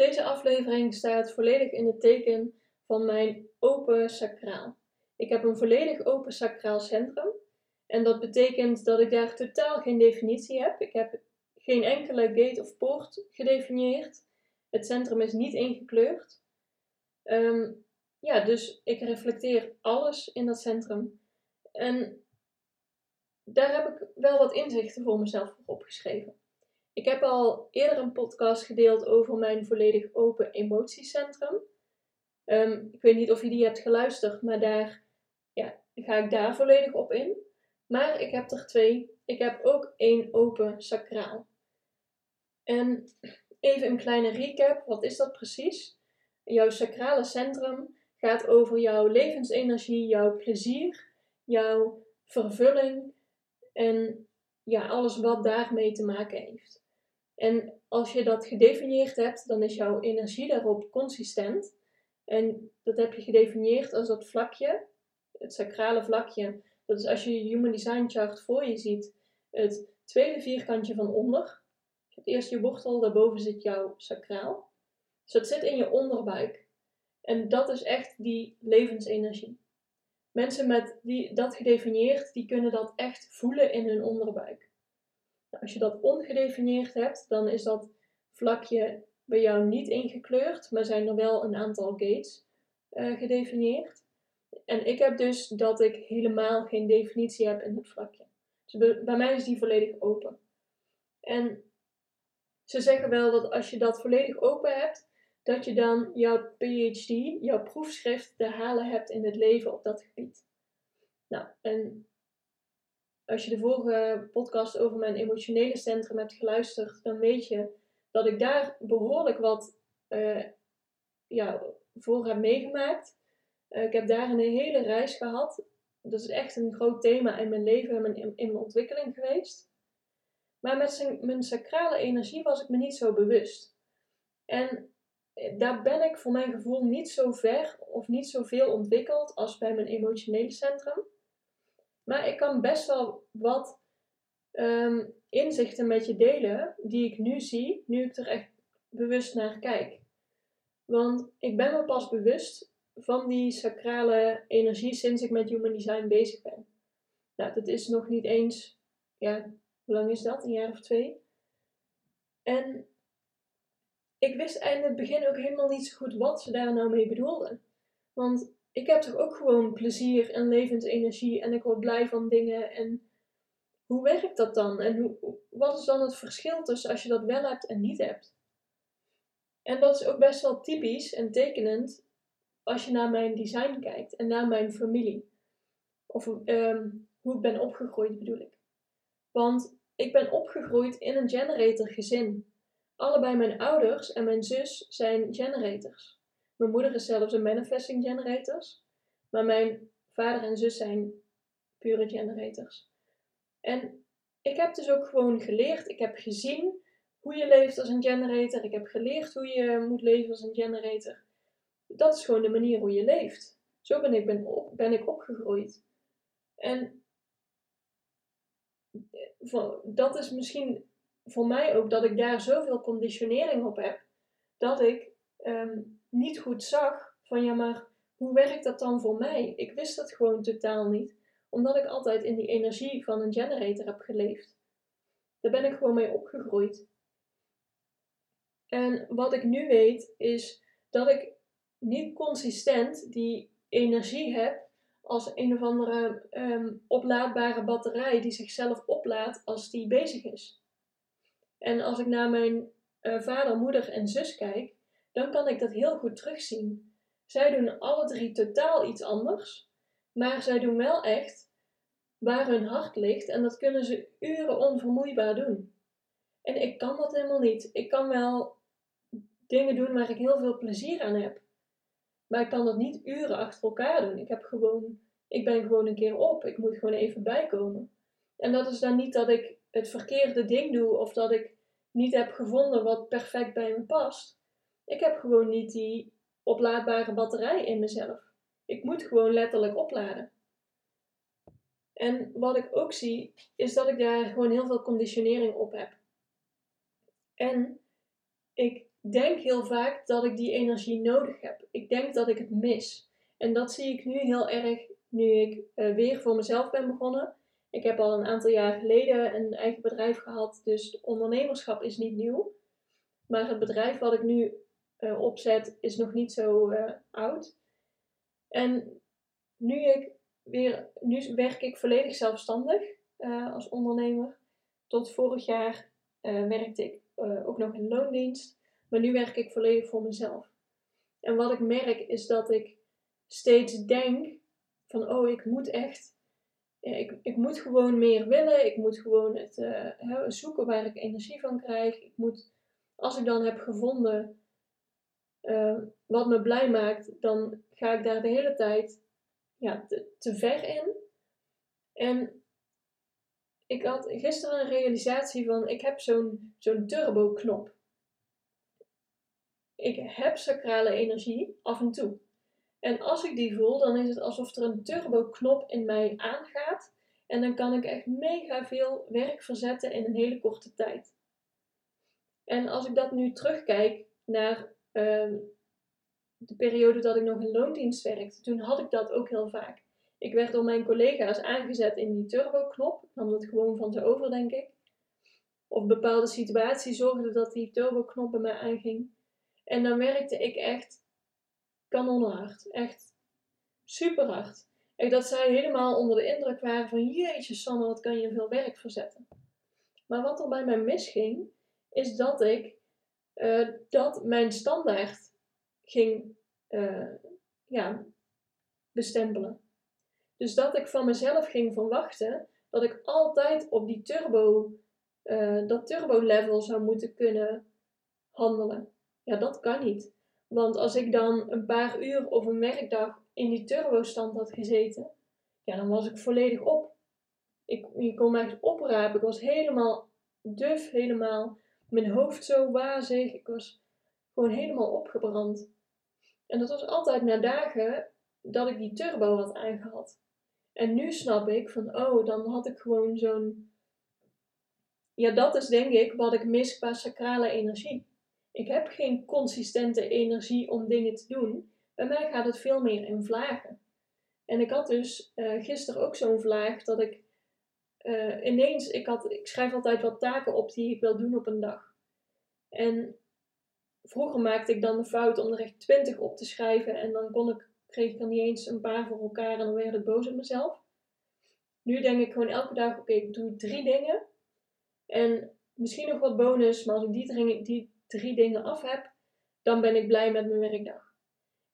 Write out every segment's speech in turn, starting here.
Deze aflevering staat volledig in het teken van mijn open sacraal. Ik heb een volledig open sacraal centrum. En dat betekent dat ik daar totaal geen definitie heb. Ik heb geen enkele gate of poort gedefinieerd. Het centrum is niet ingekleurd. Ehm, ja, dus ik reflecteer alles in dat centrum. En daar heb ik wel wat inzichten voor mezelf opgeschreven. Ik heb al eerder een podcast gedeeld over mijn volledig open emotiecentrum. Um, ik weet niet of je die hebt geluisterd, maar daar ja, ga ik daar volledig op in. Maar ik heb er twee. Ik heb ook één open sacraal. En even een kleine recap. Wat is dat precies? Jouw sacrale centrum gaat over jouw levensenergie, jouw plezier, jouw vervulling en ja, alles wat daarmee te maken heeft. En als je dat gedefinieerd hebt, dan is jouw energie daarop consistent. En dat heb je gedefinieerd als dat vlakje, het sacrale vlakje. Dat is als je je Human Design Chart voor je ziet, het tweede vierkantje van onder. Het eerst je wortel, daarboven zit jouw sacraal. Dus dat zit in je onderbuik. En dat is echt die levensenergie. Mensen met die, dat gedefinieerd, die kunnen dat echt voelen in hun onderbuik. Als je dat ongedefinieerd hebt, dan is dat vlakje bij jou niet ingekleurd, maar zijn er wel een aantal gates uh, gedefinieerd. En ik heb dus dat ik helemaal geen definitie heb in het vlakje. Dus bij mij is die volledig open. En ze zeggen wel dat als je dat volledig open hebt, dat je dan jouw PhD, jouw proefschrift te halen hebt in het leven op dat gebied. Nou, en als je de vorige podcast over mijn emotionele centrum hebt geluisterd, dan weet je dat ik daar behoorlijk wat uh, ja, voor heb meegemaakt. Uh, ik heb daar een hele reis gehad. Dat is echt een groot thema in mijn leven en in, mijn ontwikkeling geweest. Maar met mijn sacrale energie was ik me niet zo bewust. En eh, daar ben ik voor mijn gevoel niet zo ver of niet zoveel ontwikkeld als bij mijn emotionele centrum. Maar ik kan best wel wat ehm, inzichten met je delen die ik nu zie, nu ik er echt bewust naar kijk. Want ik ben me pas bewust van die sacrale energie sinds ik met Human Design bezig ben. Nou, dat is nog niet eens, ja, hoe lang is dat? Een jaar of twee? En ik wist in het begin ook helemaal niet zo goed wat ze daar nou mee bedoelden. Want ik heb toch ook gewoon plezier en levensenergie en ik word blij van dingen. En hoe werkt dat dan? En wat is dan het verschil tussen als je dat wel hebt en niet hebt? En dat is ook best wel typisch en tekenend als je naar mijn design kijkt en naar mijn familie. Of ehm, hoe ik ben opgegroeid bedoel ik. Want ik ben opgegroeid in een generator gezin. Allebei mijn ouders en mijn zus zijn generators. Mijn moeder is zelfs een manifesting generators. Maar mijn vader en zus zijn pure generators. En ik heb dus ook gewoon geleerd. Ik heb gezien hoe je leeft als een generator. Ik heb geleerd hoe je moet leven als een generator. Dat is gewoon de manier hoe je leeft. Zo ben ik, ben op, ben ik opgegroeid. En dat is misschien voor mij ook dat ik daar zoveel conditionering op heb. Dat ik ehm, niet goed zag van ja, maar hoe werkt dat dan voor mij? Ik wist dat gewoon totaal niet, omdat ik altijd in die energie van een generator heb geleefd. Daar ben ik gewoon mee opgegroeid. En wat ik nu weet is dat ik niet consistent die energie heb als een of andere um, oplaadbare batterij die zichzelf oplaadt als die bezig is. En als ik naar mijn uh, vader, moeder en zus kijk, dan kan ik dat heel goed terugzien. Zij doen alle drie totaal iets anders, maar zij doen wel echt waar hun hart ligt en dat kunnen ze uren onvermoeibaar doen. En ik kan dat helemaal niet. Ik kan wel dingen doen waar ik heel veel plezier aan heb. Maar ik kan dat niet uren achter elkaar doen. Ik, heb gewoon, ik ben gewoon een keer op. Ik moet gewoon even bijkomen. En dat is dan niet dat ik het verkeerde ding doe of dat ik niet heb gevonden wat perfect bij me past. Ik heb gewoon niet die oplaadbare batterij in mezelf. Ik moet gewoon letterlijk opladen. En wat ik ook zie, is dat ik daar gewoon heel veel conditionering op heb. En ik denk heel vaak dat ik die energie nodig heb. Ik denk dat ik het mis. En dat zie ik nu heel erg nu ik uh, weer voor mezelf ben begonnen. Ik heb al een aantal jaar geleden een eigen bedrijf gehad, dus ondernemerschap is niet nieuw. Maar het bedrijf wat ik nu uh, opzet is nog niet zo uh, oud. En nu, ik weer, nu werk ik volledig zelfstandig als ondernemer. Tot vorig jaar werkte ik ook nog in loondienst. Maar nu werk ik volledig voor mezelf. En wat ik merk is dat ik steeds denk van oh, ik moet echt, ik, ik moet gewoon meer willen. Ik moet gewoon het zoeken waar ik energie van krijg. Ik moet, als ik dan heb gevonden uh, wat me blij maakt, dan ga ik daar de hele tijd ja, te, ver in. En ik had gisteren een realisatie van, ik heb zo'n zo'n turbo knop ik heb sacrale energie af en toe. En als ik die voel, dan is het alsof er een turbo-knop in mij aangaat. En dan kan ik echt mega veel werk verzetten in een hele korte tijd. En als ik dat nu terugkijk naar uh, de periode dat ik nog in loondienst werkte, toen had ik dat ook heel vaak. Ik werd door mijn collega's aangezet in die turbo-knop. Ik nam dat gewoon van ze over, denk ik. Of bepaalde situaties zorgden dat die turbo-knop bij mij aanging. En dan werkte ik echt kanonhard. Echt super hard. En dat zij helemaal onder de indruk waren van jeetje Sanne, wat kan je veel werk verzetten. Maar wat er bij mij misging, is dat ik uh, dat mijn standaard ging uh, ja, bestempelen. Dus dat ik van mezelf ging verwachten dat ik altijd op die turbo, uh, dat turbo level zou moeten kunnen handelen. Ja, dat kan niet. Want als ik dan een paar uur of een werkdag in die turbo-stand had gezeten, ja, dan was ik volledig op. Ik, je kon me echt oprapen. Ik was helemaal duf, helemaal mijn hoofd zo wazig. Ik was gewoon helemaal opgebrand. En dat was altijd na dagen dat ik die turbo had aangehad. En nu snap ik van, oh, dan had ik gewoon zo'n. Ja, dat is denk ik wat ik mis qua sacrale energie. Ik heb geen consistente energie om dingen te doen. Bij mij gaat het veel meer in vlagen. En ik had dus uh, gisteren ook zo'n vlaag dat ik uh, ineens, ik, had, ik schrijf altijd wat taken op die ik wil doen op een dag. En vroeger maakte ik dan de fout om er echt twintig op te schrijven en dan kon ik, kreeg ik er niet eens een paar voor elkaar en dan werd ik boos op mezelf. Nu denk ik gewoon elke dag, oké, ik doe drie dingen. En misschien nog wat bonus, maar als ik die, die drie dingen af heb, dan ben ik blij met mijn werkdag.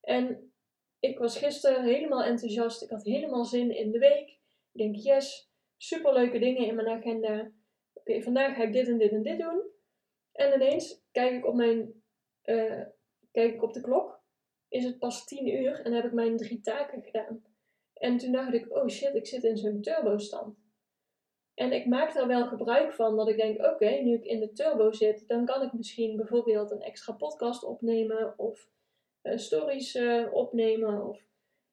En ik was gisteren helemaal enthousiast. Ik had helemaal zin in de week. Ik denk, yes, superleuke dingen in mijn agenda. Oké, vandaag ga ik dit en dit en dit doen. En ineens kijk ik op mijn, uh, kijk ik op de klok. Is het pas tien uur en heb ik mijn drie taken gedaan. En toen dacht ik, oh shit, ik zit in zo'n turbo stand. En ik maak daar wel gebruik van dat ik denk: oké, nu ik in de turbo zit, dan kan ik misschien bijvoorbeeld een extra podcast opnemen of uh, stories uh, opnemen. Of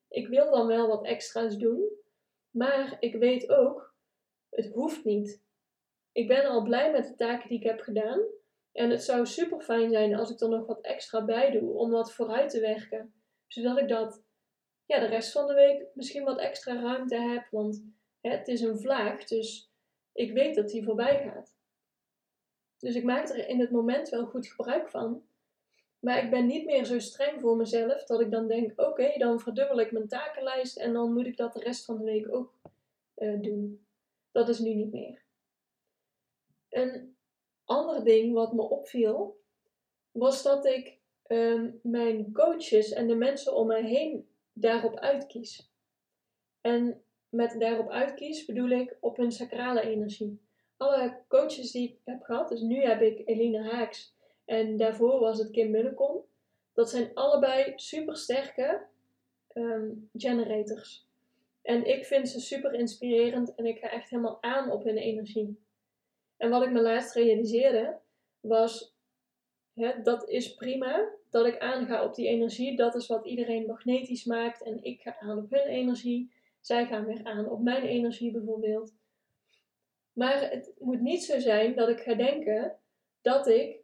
ik wil dan wel wat extra's doen, maar ik weet ook, het hoeft niet. Ik ben al blij met de taken die ik heb gedaan. En het zou super fijn zijn als ik er nog wat extra bij doe om wat vooruit te werken. Zodat ik dat ja, de rest van de week misschien wat extra ruimte heb. Want hè, het is een vlaag, dus ik weet dat die voorbij gaat. Dus ik maak er in het moment wel goed gebruik van. Maar ik ben niet meer zo streng voor mezelf dat ik dan denk: oké, dan verdubbel ik mijn takenlijst en dan moet ik dat de rest van de week ook uh, doen. Dat is nu niet meer. Een ander ding wat me opviel, was dat ik um, mijn coaches en de mensen om mij heen daarop uitkies. En met daarop uitkies bedoel ik op hun sacrale energie. alle coaches die ik heb gehad, dus nu heb ik Eline Haaks en daarvoor was het Kim Munnekom. Dat zijn allebei super sterke ehm, generators. En ik vind ze super inspirerend en ik ga echt helemaal aan op hun energie. En wat ik me laatst realiseerde, was: hè, dat is prima dat ik aanga op die energie. Dat is wat iedereen magnetisch maakt. En ik ga aan op hun energie. Zij gaan weer aan op mijn energie, bijvoorbeeld. Maar het moet niet zo zijn dat ik ga denken dat ik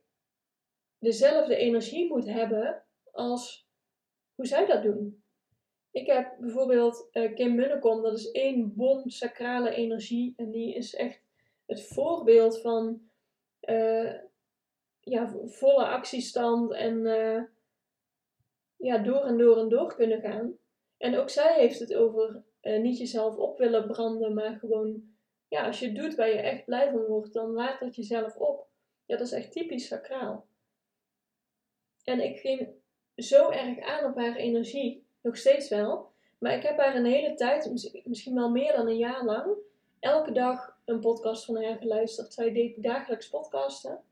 dezelfde energie moet hebben als hoe zij dat doen. Ik heb bijvoorbeeld uh, Kim Munnekom, dat is één bom sacrale energie. En die is echt het voorbeeld van uh, ja, volle actiestand en uh, ja, door en door en door kunnen gaan. En ook zij heeft het over niet jezelf op willen branden, maar gewoon, ja, als je doet waar je echt blij van wordt, dan laat dat jezelf op. Ja, dat is echt typisch sacraal. En ik ging zo erg aan op haar energie, nog steeds wel. Maar ik heb haar een hele tijd, misschien wel meer dan een jaar lang, elke dag een podcast van haar geluisterd. Zij deed dagelijks podcasten.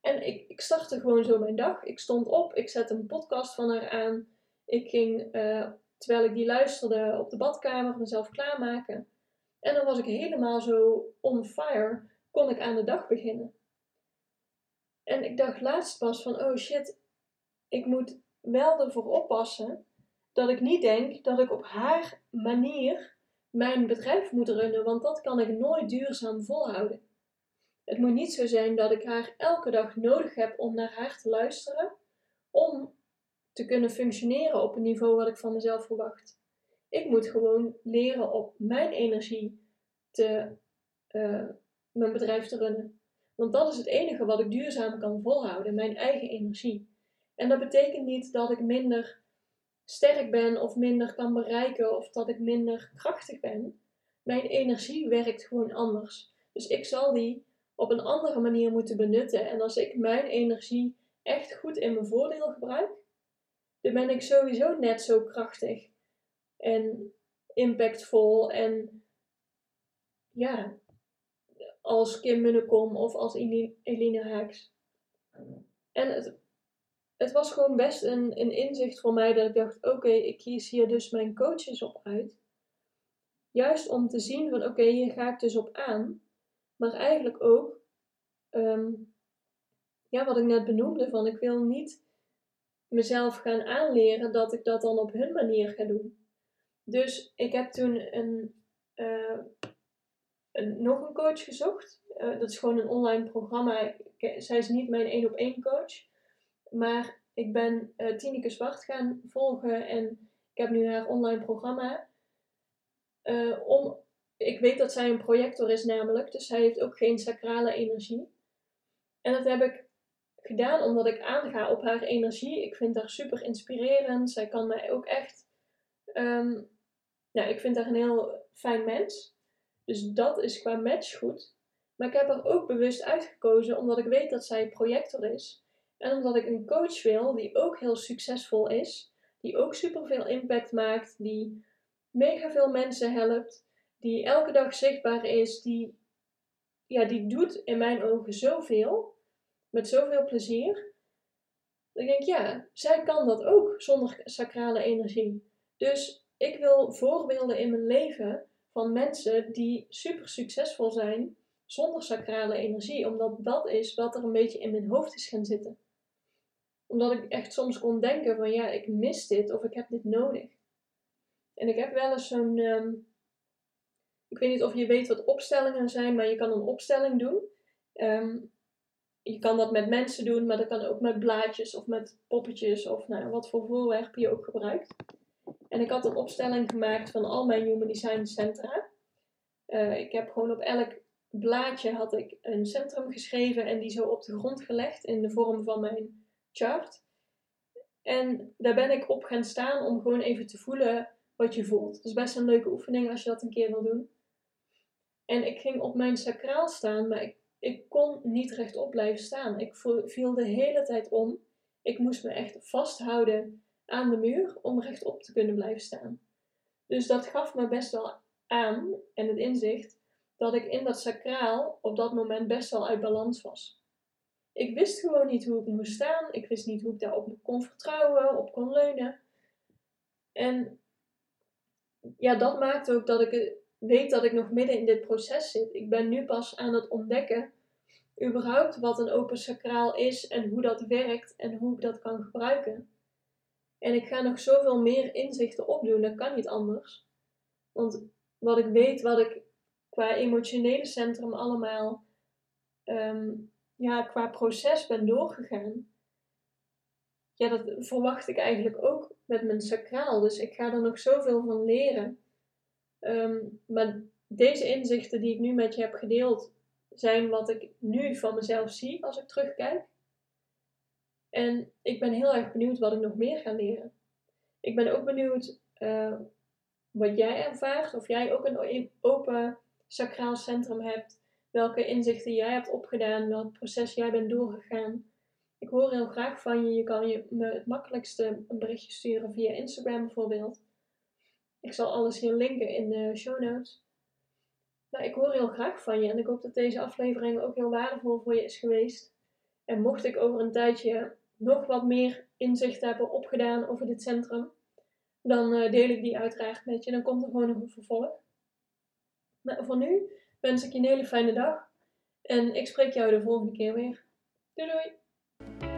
En ik, ik startte gewoon zo mijn dag. Ik stond op, ik zette een podcast van haar aan. Ik ging, uh, terwijl ik die luisterde, op de badkamer mezelf klaarmaken. En dan was ik helemaal zo on fire, kon ik aan de dag beginnen. En ik dacht laatst pas van, oh shit, ik moet wel ervoor oppassen dat ik niet denk dat ik op haar manier mijn bedrijf moet runnen, want dat kan ik nooit duurzaam volhouden. Het moet niet zo zijn dat ik haar elke dag nodig heb om naar haar te luisteren, om te kunnen functioneren op een niveau wat ik van mezelf verwacht. Ik moet gewoon leren op mijn energie te, uh, mijn bedrijf te runnen. Want dat is het enige wat ik duurzaam kan volhouden, mijn eigen energie. En dat betekent niet dat ik minder sterk ben of minder kan bereiken of dat ik minder krachtig ben. Mijn energie werkt gewoon anders. Dus ik zal die op een andere manier moeten benutten. En als ik mijn energie echt goed in mijn voordeel gebruik, dan ben ik sowieso net zo krachtig en impactvol en ja, als Kim Munnekom of als Eline Haaks. En het, het was gewoon best een, een inzicht voor mij dat ik dacht: oké, ik kies hier dus mijn coaches op uit. Juist om te zien van oké, hier ga ik dus op aan. Maar eigenlijk ook, ehm, ja, wat ik net benoemde, van ik wil niet mezelf gaan aanleren dat ik dat dan op hun manier ga doen. Dus ik heb toen een, uh, een nog een coach gezocht. Uh, dat is gewoon een online programma. zij is niet mijn één op één coach. Maar ik ben uh, Tineke Zwart gaan volgen en ik heb nu haar online programma. Uh, om, ik weet dat zij een projector is namelijk, dus zij heeft ook geen sacrale energie. En dat heb ik gedaan omdat ik aanga op haar energie. Ik vind haar super inspirerend. Zij kan mij ook echt. Um, nou, ik vind haar een heel fijn mens. Dus dat is qua match goed. Maar ik heb haar ook bewust uitgekozen omdat ik weet dat zij projector is. En omdat ik een coach wil die ook heel succesvol is, die ook superveel impact maakt, die mega veel mensen helpt, die elke dag zichtbaar is, die, ja, die doet in mijn ogen zoveel, met zoveel plezier. Dan denk ik, ja, zij kan dat ook zonder sacrale energie. Dus ik wil voorbeelden in mijn leven van mensen die super succesvol zijn zonder sacrale energie, omdat dat is wat er een beetje in mijn hoofd is gaan zitten omdat ik echt soms kon denken van ja, ik mis dit of ik heb dit nodig. En ik heb wel eens zo'n, ehm, ik weet niet of je weet wat opstellingen zijn, maar je kan een opstelling doen. Ehm, je kan dat met mensen doen, maar dat kan ook met blaadjes of met poppetjes of nou, wat voor voorwerp je ook gebruikt. En ik had een opstelling gemaakt van al mijn Human Design centra. Uh, ik heb gewoon op elk blaadje had ik een centrum geschreven en die zo op de grond gelegd in de vorm van mijn chart. En daar ben ik op gaan staan om gewoon even te voelen wat je voelt. Het is best een leuke oefening als je dat een keer wil doen. En ik ging op mijn sacraal staan, maar ik, ik kon niet rechtop blijven staan. Ik viel de hele tijd om. Ik moest me echt vasthouden aan de muur om rechtop te kunnen blijven staan. Dus dat gaf me best wel aan en het inzicht dat ik in dat sacraal op dat moment best wel uit balans was. Ik wist gewoon niet hoe ik moest staan. Ik wist niet hoe ik daarop kon vertrouwen, op kon leunen. En ja, dat maakt ook dat ik weet dat ik nog midden in dit proces zit. Ik ben nu pas aan het ontdekken überhaupt wat een open sacraal is en hoe dat werkt en hoe ik dat kan gebruiken. En ik ga nog zoveel meer inzichten opdoen, dat kan niet anders. Want wat ik weet, wat ik qua emotionele centrum allemaal ehm, ja, qua proces ben doorgegaan, ja, dat verwacht ik eigenlijk ook met mijn sacraal. Dus ik ga er nog zoveel van leren. Ehm, maar deze inzichten die ik nu met je heb gedeeld, zijn wat ik nu van mezelf zie als ik terugkijk. En ik ben heel erg benieuwd wat ik nog meer ga leren. Ik ben ook benieuwd uh, wat jij ervaart, of jij ook een open sacraal centrum hebt, welke inzichten jij hebt opgedaan, welk proces jij bent doorgegaan. Ik hoor heel graag van je. Je kan je me het makkelijkste een berichtje sturen via Instagram bijvoorbeeld. Ik zal alles hier linken in de show notes. Maar ik hoor heel graag van je en ik hoop dat deze aflevering ook heel waardevol voor je is geweest. En mocht ik over een tijdje nog wat meer inzicht hebben opgedaan over dit centrum, dan uh, deel ik die uiteraard met je. Dan komt er gewoon nog een vervolg. Maar voor nu wens ik je een hele fijne dag en ik spreek jou de volgende keer weer. Doei doei!